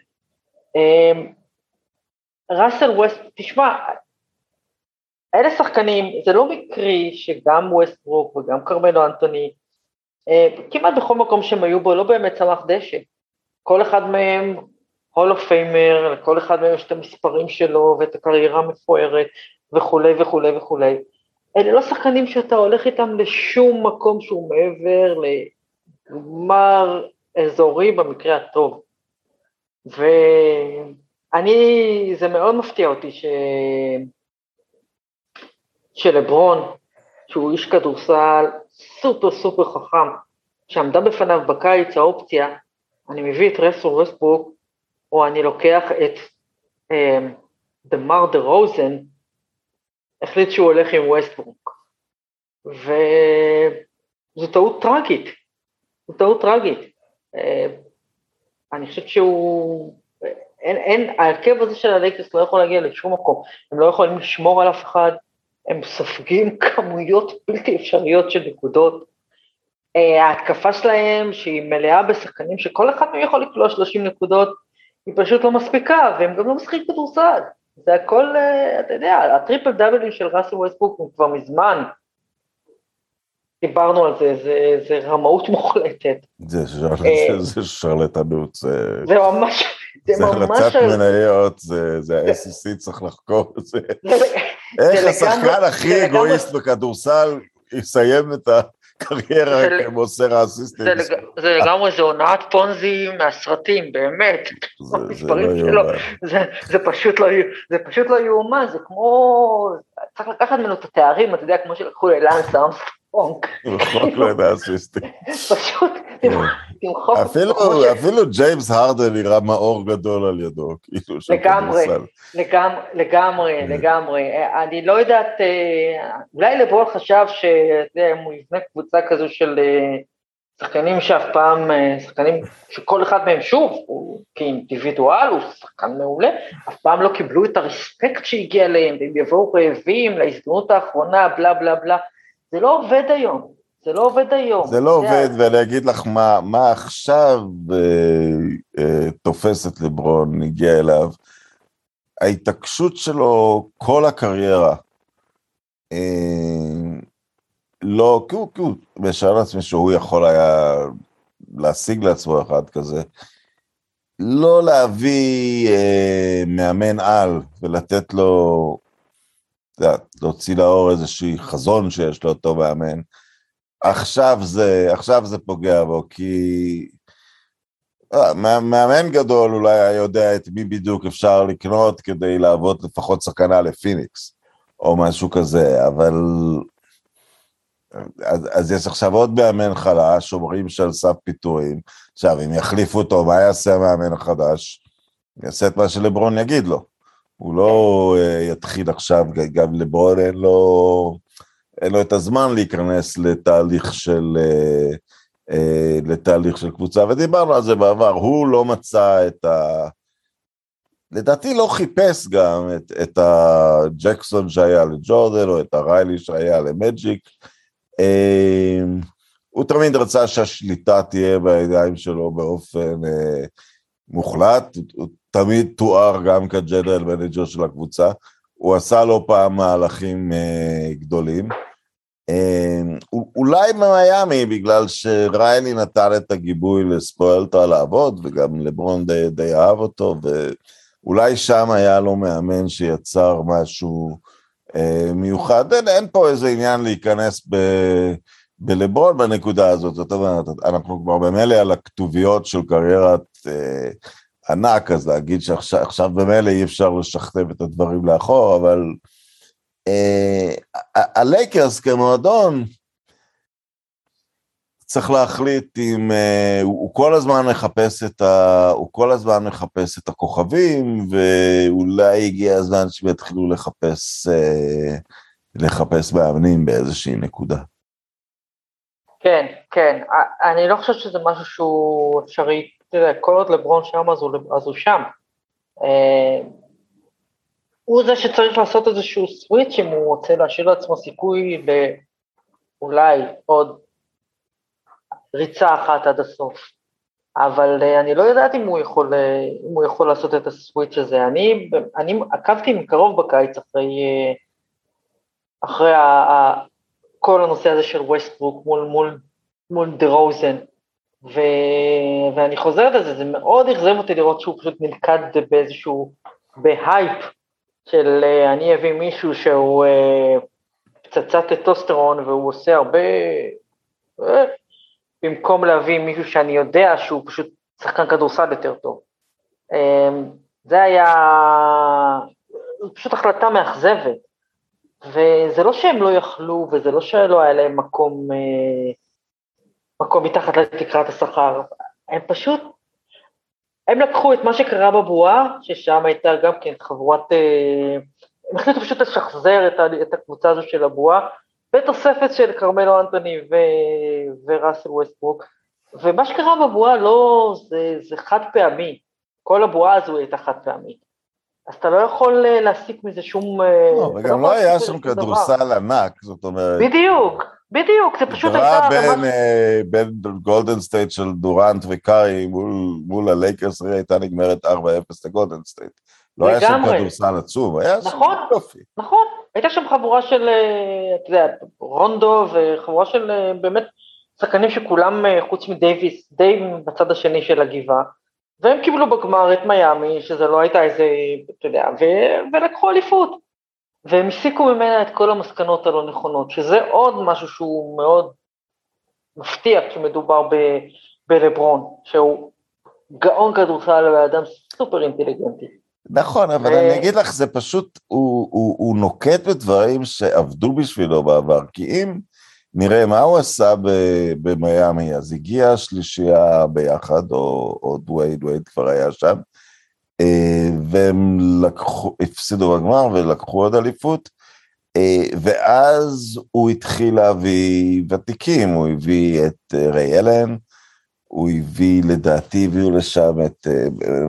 אה, ראסל ווסט, תשמע, אלה שחקנים, זה לא מקרי שגם ווסטברוק וגם כרמלו אנטוני, אה, כמעט בכל מקום שהם היו בו לא באמת צמח דשא. כל אחד מהם Hall of Famer, לכל אחד מהם יש את המספרים שלו ואת הקריירה המפוארת וכולי וכולי וכולי. אלה לא שחקנים שאתה הולך איתם לשום מקום שהוא מעבר לגמר אזורי במקרה הטוב. ואני, זה מאוד מפתיע אותי ש... של לברון, שהוא איש כדורסל סופר סופר חכם, שעמדה בפניו בקיץ האופציה, אני מביא את רסור ווסטברוק, או אני לוקח את דמאר דה רוזן, החליט שהוא הולך עם ווסטברוק. וזו טעות טראגית, זו טעות טראגית. אה, אני חושבת שהוא, אין, אין, ההרכב הזה של הלייקרס לא יכול להגיע לשום מקום, הם לא יכולים לשמור על אף אחד, הם סופגים כמויות בלתי אפשריות של נקודות. אה, ההתקפה שלהם, שהיא מלאה בשחקנים שכל אחד מהם יכול לקלוע 30 נקודות, היא פשוט לא מספיקה, והם גם לא משחקים כדורסל. זה הכל, אה, אתה יודע, הטריפל דאבלים של ראסל ווסטברוק הוא כבר מזמן. דיברנו על זה, זה, זה רמאות מוחלטת. זה, שר, אה, זה שרלטנות, זה... זה ממש, זה, זה ממש... זה הרצת מניות, זה, זה ה-SEC צריך לחקור את זה. איך השחקן הכי אגואיסט בכדורסל יסיים את ה... קריירה כמוסר האסיסטים. זה לגמרי, זה הונאת פונזי מהסרטים, באמת. זה לא יאומן. זה פשוט לא יאומן, זה כמו, צריך לקחת ממנו את התארים, אתה יודע, כמו שלקחו ללאנס ארמסטרונג. למחוק לו את האסיסטנט. פשוט, כן. תמחוק. אפילו ג'יימס הרדן נראה מאור גדול על ידו, כאילו, לגמרי, לגמרי, לגמרי. אני לא יודעת, אה, אולי לברון חשב שאם הוא יבנה קבוצה כזו של אה, שחקנים שאף פעם, אה, שחקנים שכל אחד מהם שוב, הוא כאינדיבידואל, הוא שחקן מעולה, אף פעם לא קיבלו את הרספקט שהגיע אליהם, והם יבואו רעבים להזדמנות האחרונה, בלה בלה בלה. זה לא עובד היום. זה לא עובד היום. זה לא עובד, ואני אגיד לך מה, מה עכשיו אה, אה, תופס את לברון, הגיע אליו. ההתעקשות שלו כל הקריירה, אה, לא, כי הוא, כי הוא משער לעצמי שהוא יכול היה להשיג לעצמו אחד כזה, לא להביא אה, מאמן על ולתת לו, להוציא לאור איזשהי חזון שיש לאותו מאמן, עכשיו זה, עכשיו זה פוגע בו, כי אה, מאמן גדול אולי היה יודע את מי בדיוק אפשר לקנות כדי להוות לפחות סכנה לפיניקס, או משהו כזה, אבל... אז, אז יש עכשיו עוד מאמן חלש, אומרים שעל סף פיטורים. עכשיו, אם יחליפו אותו, מה יעשה המאמן החדש? יעשה את מה שלברון יגיד לו. הוא לא uh, יתחיל עכשיו, גם לברון אין לו... אין לו את הזמן להיכנס לתהליך של, אה, אה, לתהליך של קבוצה, ודיברנו על זה בעבר, הוא לא מצא את ה... לדעתי לא חיפש גם את, את הג'קסון שהיה לג'ורדן, או את הריילי שהיה למג'יק. אה, הוא תמיד רצה שהשליטה תהיה בידיים שלו באופן אה, מוחלט, הוא תמיד תואר גם כ general manager של הקבוצה. הוא עשה לא פעם מהלכים אה, גדולים. אה, אולי במיאמי, בגלל שריילי נתן את הגיבוי לספולסטרה לעבוד, וגם לברון די, די אהב אותו, ואולי שם היה לו מאמן שיצר משהו אה, מיוחד. אין, אין פה איזה עניין להיכנס ב... בלברון בנקודה הזאת, זאת אומרת, אנחנו כבר במילא על הכתוביות של קריירת אה, ענק, אז להגיד שעכשיו במילא אי אפשר לשכתב את הדברים לאחור, אבל אה, הלייקרס כמועדון, צריך להחליט אם uh, הוא, הוא כל הזמן מחפש את ה... הוא כל הזמן מחפש את הכוכבים, ואולי הגיע הזמן שהם יתחילו לחפש, uh, לחפש מאמנים באיזושהי נקודה. כן, כן. אני לא חושבת שזה משהו שהוא אפשרי תראה, כל עוד לברון שם אז הוא, אז הוא שם. אה, הוא זה שצריך לעשות איזשהו סוויץ' אם הוא רוצה להשאיר לעצמו סיכוי לאולי עוד ריצה אחת עד הסוף. אבל uh, אני לא יודעת אם הוא יכול, uh, אם הוא יכול לעשות את הסוויץ' הזה. אני, אני עקבתי מקרוב בקיץ אחרי, אה, אחרי ה, ה, כל הנושא הזה של ווסטברוק מול, מול, מול דה רוזן. ו... ואני חוזרת על זה, זה מאוד אכזב אותי לראות שהוא פשוט נלכד באיזשהו, בהייפ של אה, אני אביא מישהו שהוא אה, פצצת טסטוסטרון והוא עושה הרבה, אה, במקום להביא מישהו שאני יודע שהוא פשוט שחקן כדורסל יותר טוב. Uh, זה היה פשוט החלטה מאכזבת, וזה לא שהם לא יכלו וזה לא שלא היה להם מקום uh, מקום מתחת לתקרת השכר, הם פשוט, הם לקחו את מה שקרה בבועה, ששם הייתה גם כן חבורת, אה, הם החליטו פשוט לשחזר את, הקבוצה הזו של הבועה, בתוספת של כרמלו אנטוני ו, וראסל ווסטברוק, ומה שקרה בבועה לא, זה, זה חד פעמי, כל הבועה הזו הייתה חד פעמית. אז אתה לא יכול להסיק מזה שום... לא, וגם לא, לא היה שם כדורסל ענק, זאת אומרת... בדיוק, בדיוק, זה פשוט הייתה... בין, ממש... בין גולדן סטייט של דורנט וקארי מול, מול הלייקרס, הייתה נגמרת 4-0 לגולדן סטייט. לא היה שם כדורסל עצום, היה שם נכון, יופי. נכון, הייתה שם חבורה של, אתה יודע, רונדו וחבורה של באמת שחקנים שכולם, חוץ מדייוויס, די בצד השני של הגבעה, והם קיבלו בגמר את מיאמי, שזה לא הייתה איזה, אתה יודע, ו- ולקחו אליפות. והם הסיקו ממנה את כל המסקנות הלא נכונות, שזה עוד משהו שהוא מאוד מפתיע כשמדובר ב- בלברון, שהוא גאון כדורסל ואדם סופר אינטליגנטי. נכון, אבל ו... אני אגיד לך, זה פשוט, הוא, הוא, הוא נוקט בדברים שעבדו בשבילו בעבר, כי אם נראה מה הוא עשה במיאמי, אז הגיעה השלישייה ביחד, או, או דווייד, דווייד כבר היה שם, אה, והם לקחו, הפסידו בגמר ולקחו עוד אליפות, אה, ואז הוא התחיל להביא ותיקים, הוא הביא את אה, ריי אלן, הוא הביא, לדעתי, הביאו לשם את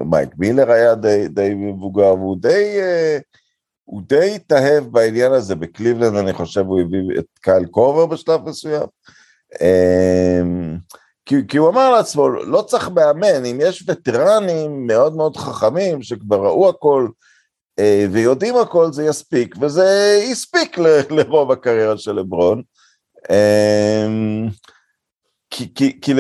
מייק מילר היה די, די מבוגר, והוא די, הוא די התאהב בעניין הזה, בקליבלנד אני חושב הוא הביא את קייל קובר בשלב מסוים. כי, כי הוא אמר לעצמו, לא צריך מאמן, אם יש וטרנים מאוד מאוד חכמים שכבר ראו הכל אה, ויודעים הכל, זה יספיק, וזה הספיק ל, לרוב הקריירה של לברון. אה, כי, כי, כי,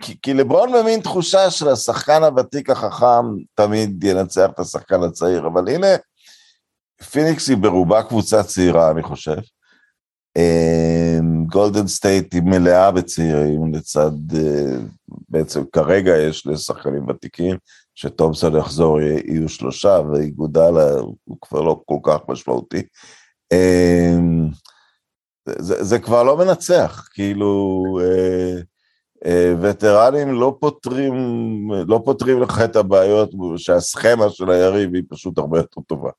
כי, כי לברון במין תחושה של השחקן הוותיק החכם תמיד ינצח את השחקן הצעיר, אבל הנה, פיניקס היא ברובה קבוצה צעירה, אני חושב. גולדן סטייט היא מלאה בצעירים לצד, אה, בעצם כרגע יש שני שחקנים ותיקים, שתומסון יחזור יהיו שלושה ואיגודל הוא כבר לא כל כך משמעותי. אמ, זה, זה כבר לא מנצח, כאילו אה, אה, וטרנים לא פותרים, לא פותרים לך את הבעיות שהסכמה של היריב היא פשוט הרבה יותר טובה.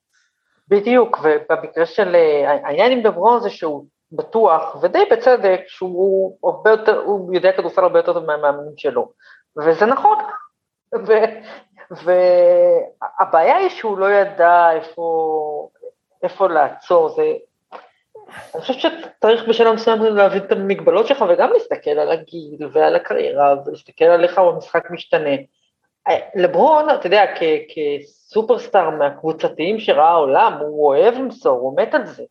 בדיוק, ובמקרה של, העניין עם דברון זה שהוא בטוח, ודי בצדק, שהוא הרבה יותר, הוא יודע כדורסל הרבה יותר טוב מהמאמנים שלו, וזה נכון, והבעיה היא שהוא לא ידע איפה, איפה לעצור, זה, אני חושבת שצריך בשלב מסוים להבין את המגבלות שלך וגם להסתכל על הגיל ועל הקריירה ולהסתכל על איך המשחק משתנה. לברון, אתה יודע, כסופרסטאר מהקבוצתיים שראה העולם, הוא אוהב למסור, הוא מת על זה.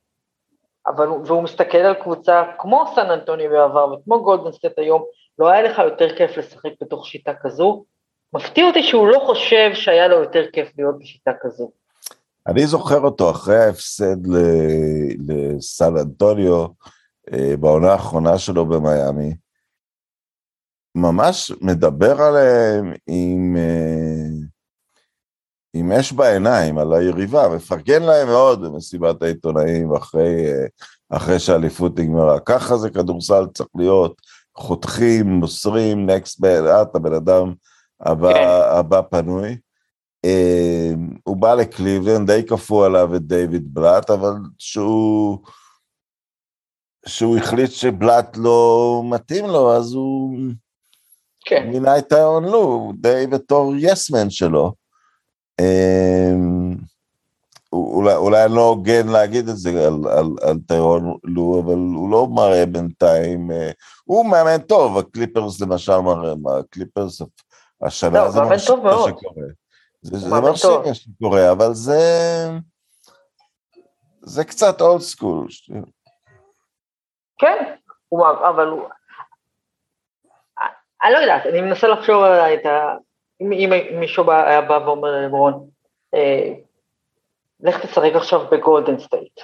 אבל, והוא מסתכל על קבוצה כמו סן אנטוניו בעבר וכמו גולדן סטייט היום, לא היה לך יותר כיף לשחק בתוך שיטה כזו? מפתיע אותי שהוא לא חושב שהיה לו יותר כיף להיות בשיטה כזו. אני זוכר אותו אחרי ההפסד לסן אנטוניו, אה, בעונה האחרונה שלו במיאמי, ממש מדבר עליהם עם, אה, עם אש בעיניים על היריבה, מפרגן להם מאוד במסיבת העיתונאים אחרי, אחרי שהאליפות נגמרה. ככה זה כדורסל צריך להיות, חותכים, מוסרים, נקסט, את הבן אדם הבא, כן. הבא פנוי. Uh, הוא בא לקליבלנד, די כפו עליו את דיוויד בלאט, אבל שהוא, שהוא החליט שבלאט לא מתאים לו, אז הוא כן. מינה את האון לו, די בתור יסמן שלו. אמ, אולי, אולי אני לא הוגן להגיד את זה על, על, על טיירון לו, אבל הוא לא מראה בינתיים, אה, הוא מאמן טוב, הקליפרס למשל מראה, הקליפרס השנה לא, זה מרשים מה שקורה. זה, זה מרשים מה שקורה, אבל זה, זה קצת old school. כן, אבל הוא, אני לא יודעת, אני מנסה לחשוב על את ה... אם, אם מישהו היה בא ואומר לברון, אה, לך תשחק עכשיו בגולדן סטייט.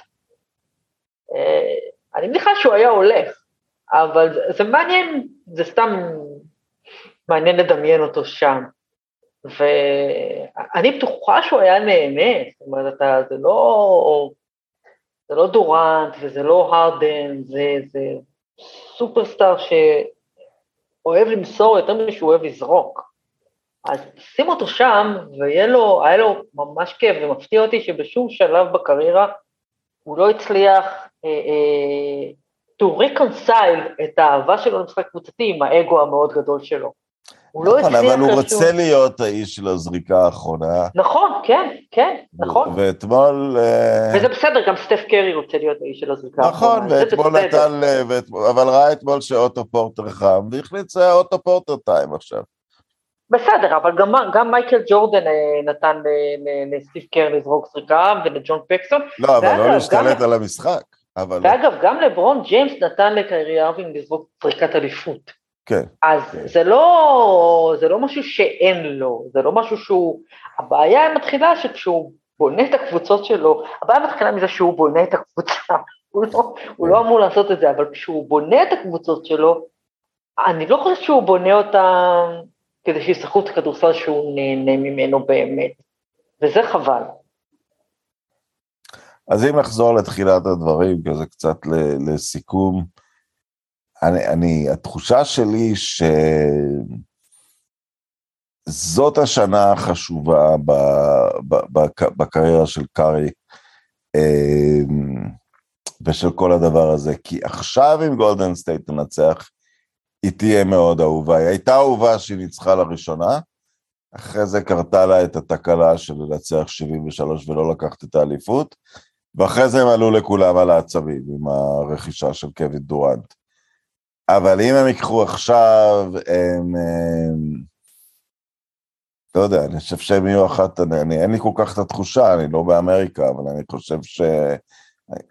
אה, אני מניחה שהוא היה הולך, אבל זה, זה מעניין, זה סתם מעניין לדמיין אותו שם. ואני בטוחה שהוא היה נהנה, זאת אומרת, אתה, זה לא, זה לא דורנט וזה לא הרדן, זה, זה סופרסטאר שאוהב למסור יותר ממה שהוא אוהב לזרוק. אז שים אותו שם, והיה לו, לו ממש כיף, ומפתיע אותי שבשום שלב בקריירה הוא לא הצליח אה, אה, to reconcile את האהבה שלו למשחק קבוצתי עם האגו המאוד גדול שלו. הוא לא נכון, הצליח... אבל הוא רוצה להיות האיש של הזריקה האחרונה. נכון, כן, כן, נכון. ואתמול... אה, וזה בסדר, גם סטף קרי רוצה להיות האיש של הזריקה האחרונה. נכון, ואתמול נתן... אבל ראה אתמול שאוטו פורטר חם, והחליט שזה אוטו פורטר טיים עכשיו. בסדר, אבל גם, גם מייקל ג'ורדן אה, נתן לסטיב קר לזרוק זריקה ולג'ון פקסון. לא, אבל לא להשתלט גם... על המשחק. אבל... ואגב, גם לברון ג'יימס נתן לקיירי ארווין לזרוק זריקת אליפות. כן. אז כן. זה לא, זה לא משהו שאין לו, זה לא משהו שהוא, הבעיה מתחילה שכשהוא בונה את הקבוצות שלו, הבעיה מתחילה מזה שהוא בונה את הקבוצה, הוא לא, הוא לא אמור לעשות את זה, אבל כשהוא בונה את הקבוצות שלו, אני לא חושבת שהוא בונה אותם כדי שישחקו את הכדורסל שהוא נהנה ממנו באמת, וזה חבל. אז אם נחזור לתחילת הדברים, כזה קצת לסיכום, אני, אני, התחושה שלי שזאת השנה החשובה ב, ב, ב, בקריירה של קרי, אמ, ושל כל הדבר הזה, כי עכשיו אם גולדן סטייט תנצח, היא תהיה מאוד אהובה. היא הייתה אהובה שהיא ניצחה לראשונה, אחרי זה קרתה לה את התקלה של לנצח 73 ולא לקחת את האליפות, ואחרי זה הם עלו לכולם על העצבים עם הרכישה של קווין דורנט. אבל אם הם ייקחו עכשיו, הם... הם לא יודע, אני חושב שהם יהיו אחת, אני, אני, אין לי כל כך את התחושה, אני לא באמריקה, אבל אני חושב ש...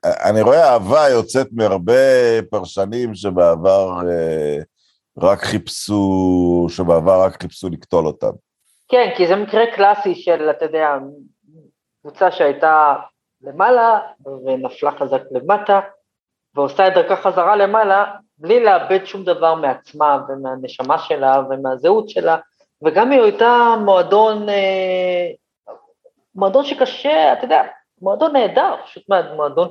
אני רואה אהבה יוצאת מהרבה פרשנים שבעבר אה, רק חיפשו, שבעבר רק חיפשו לקטול אותם. כן, כי זה מקרה קלאסי של, אתה יודע, קבוצה שהייתה למעלה ונפלה חזק למטה, ועושה את דרכה חזרה למעלה, בלי לאבד שום דבר מעצמה ומהנשמה שלה ומהזהות שלה, וגם היא הייתה מועדון, אה, מועדון שקשה, אתה יודע, מועדון נהדר, פשוט מועדון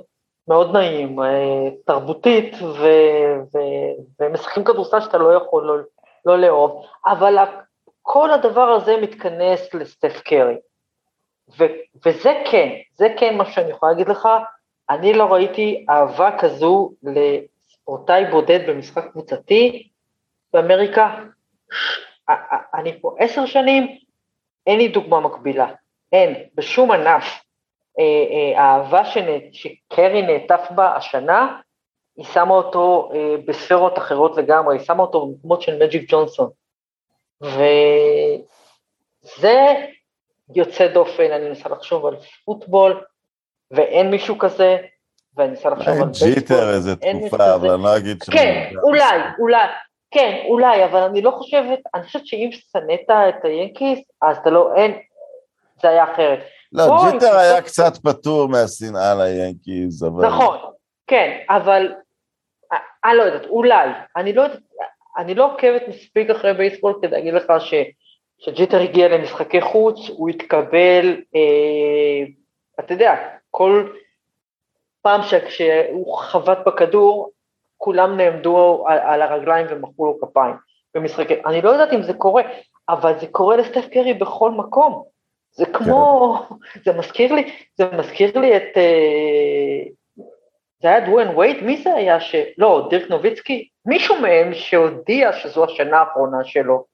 מאוד נעים, אה, תרבותית, ו, ו, ומשחקים כדורסל שאתה לא יכול לא, לא לאהוב, אבל כל הדבר הזה מתכנס לסטף קרי. ו, וזה כן, זה כן מה שאני יכולה להגיד לך, אני לא ראיתי אהבה כזו לספורטאי בודד במשחק קבוצתי באמריקה. אני פה עשר שנים, אין לי דוגמה מקבילה, אין, בשום ענף. אה, אה, האהבה שקרי נעטף בה השנה, היא שמה אותו אה, בספרות אחרות לגמרי, היא שמה אותו במקומות של מג'יק ג'ונסון. וזה יוצא דופן, אני מנסה לחשוב על פוטבול, ואין מישהו כזה, ואני מנסה לחשוב על בייסבול. ג'יטר איזה תקופה, אבל אני לא אגיד ש... כן, אולי, אולי, כן, אולי, אבל אני לא חושבת, אני חושבת שאם שנאת את היאנקיס, אז אתה לא, אין, זה היה אחרת. לא, בוא, ג'יטר היה קצת פטור מהשנאה ליאנקיז, אבל... נכון, כן, אבל אני לא יודעת, אולי, אני לא יודעת, אני לא עוקבת מספיק אחרי בייסבול כדי להגיד לך ש... כשג'יטר הגיע למשחקי חוץ, הוא התקבל, אה, אתה יודע, כל פעם שכשהוא חבט בכדור, כולם נעמדו על, על הרגליים ומחאו לו כפיים במשחקי, אני לא יודעת אם זה קורה, אבל זה קורה לסטף קרי בכל מקום. זה כמו, כן. זה מזכיר לי, זה מזכיר לי את, אה, זה היה דווין וייט, מי זה היה ש... לא, דירק נוביצקי, מישהו מהם שהודיע שזו השנה האחרונה שלו,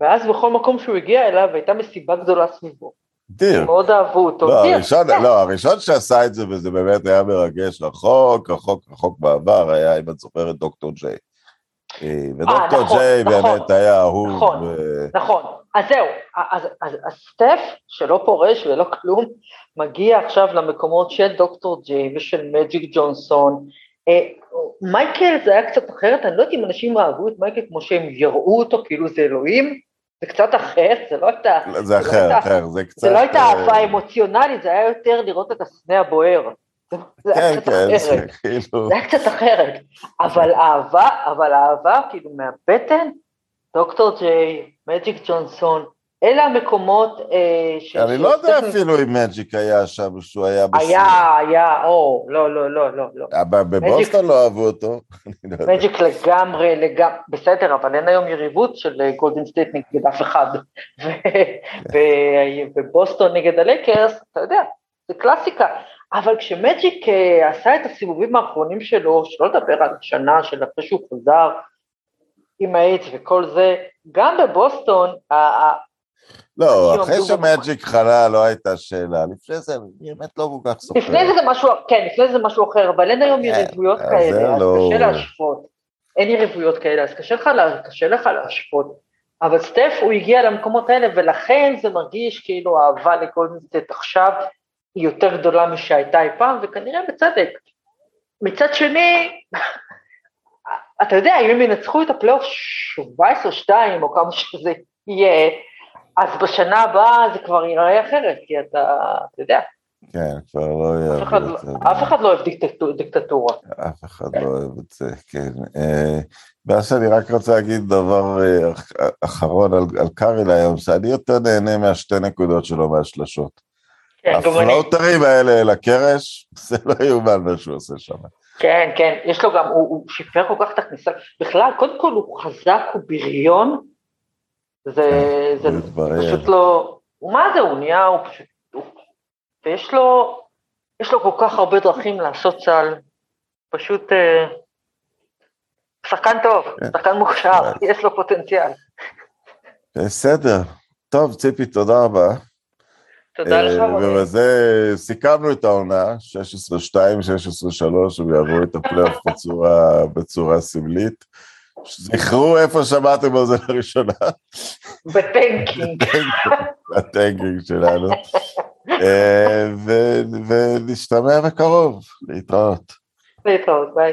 ואז בכל מקום שהוא הגיע אליו הייתה מסיבה גדולה סביבו. דיר. מאוד אהבו אותו. לא, הראשון, כן. לא, הראשון שעשה את זה, וזה באמת היה מרגש, רחוק, רחוק, רחוק בעבר, היה, אם את זוכרת, דוקטור ג'יי. אה, ודוקטור נכון, ג'יי נכון, באמת היה אהוב. נכון, ו... נכון. אז זהו, אז, אז, אז סטף, שלא פורש ולא כלום, מגיע עכשיו למקומות של דוקטור ג'יי ושל מג'יק ג'ונסון. אה, מייקל זה היה קצת אחרת, אני לא יודעת אם אנשים אהבו את מייקל כמו שהם יראו אותו, כאילו זה אלוהים, זה קצת אחר, זה לא הייתה... זה זה אחר, לא אחר, זה קצת... זה לא הייתה אהבה אמוציונלית, זה היה יותר לראות את הסנה הבוער. זה כן, כן, אחרת. כאילו- זה היה קצת אחרת. אבל אהבה, אבל אהבה, כאילו מהבטן, דוקטור ג'יי, מג'יק ג'ונסון, אלה המקומות אה, ש... אני לא יודע אפילו אם מג'יק היה שם, שהוא היה בסדר. היה, היה, או, לא, לא, לא, לא. לא. בבוסטון לא אהבו אותו. לא מג'יק לגמרי, לגמרי, בסדר, אבל אין היום יריבות של גולדן סטייט נגד אף אחד. ובוסטון נגד הלייקרס, אתה יודע, זה קלאסיקה. אבל כשמג'יק אה, עשה את הסיבובים האחרונים שלו, שלא לדבר על שנה של אחרי שהוא חזר, עם האיידס וכל זה, גם בבוסטון, לא, אחרי שמג'יק חלה לא הייתה שאלה, לפני זה באמת לא כל כך סופר. לפני זה משהו, כן, לפני זה משהו אחר, אבל אין היום כן, יריבויות כאלה, אז לא- קשה להשוות. אין יריבויות כאלה, אז קשה לך, להשוות. אבל סטף הוא הגיע למקומות האלה, ולכן זה מרגיש כאילו האהבה לגולדן סטייט עכשיו היא יותר גדולה משהייתה אי פעם, וכנראה בצדק. מצד שני, אתה יודע, אם הם ינצחו את הפלייאוף 17-2, או כמה שזה יהיה, אז בשנה הבאה זה כבר ייראה אחרת, כי אתה, אתה יודע. כן, כבר לא יהיה... אף, לא- אף אחד לא אוהב דיקטטורה. אף אחד לא אוהב את זה, כן. ואז אה, אני רק רוצה להגיד דבר אה, אחרון על, על קאריל היום, שאני יותר נהנה מהשתי נקודות שלו מהשלשות. כן, הפלוטרים האלה אל הקרש, זה לא יאומן מה שהוא עושה שם. כן, כן, יש לו גם, הוא, הוא שיפר כל כך את הכניסה, בכלל, קודם כל הוא חזק, הוא בריון, זה, כן, זה, פשוט לא, מה זה, הוא נהיה, הוא פשוט, הוא, ויש לו, יש לו כל כך הרבה דרכים לעשות צה"ל, פשוט אה, שחקן טוב, כן. שחקן מוכשר, יש לו פוטנציאל. בסדר. טוב, ציפי, תודה רבה. תודה לך, אה, רוני. ובזה סיכמנו את העונה, 16-2, 16-3, הם יעברו את הפלייאוף בצורה, בצורה סמלית. זכרו איפה שמעתם על זה לראשונה. בטנקינג. בטנקינג שלנו. אה, ונשתמע בקרוב, להתראות. להתראות, ביי.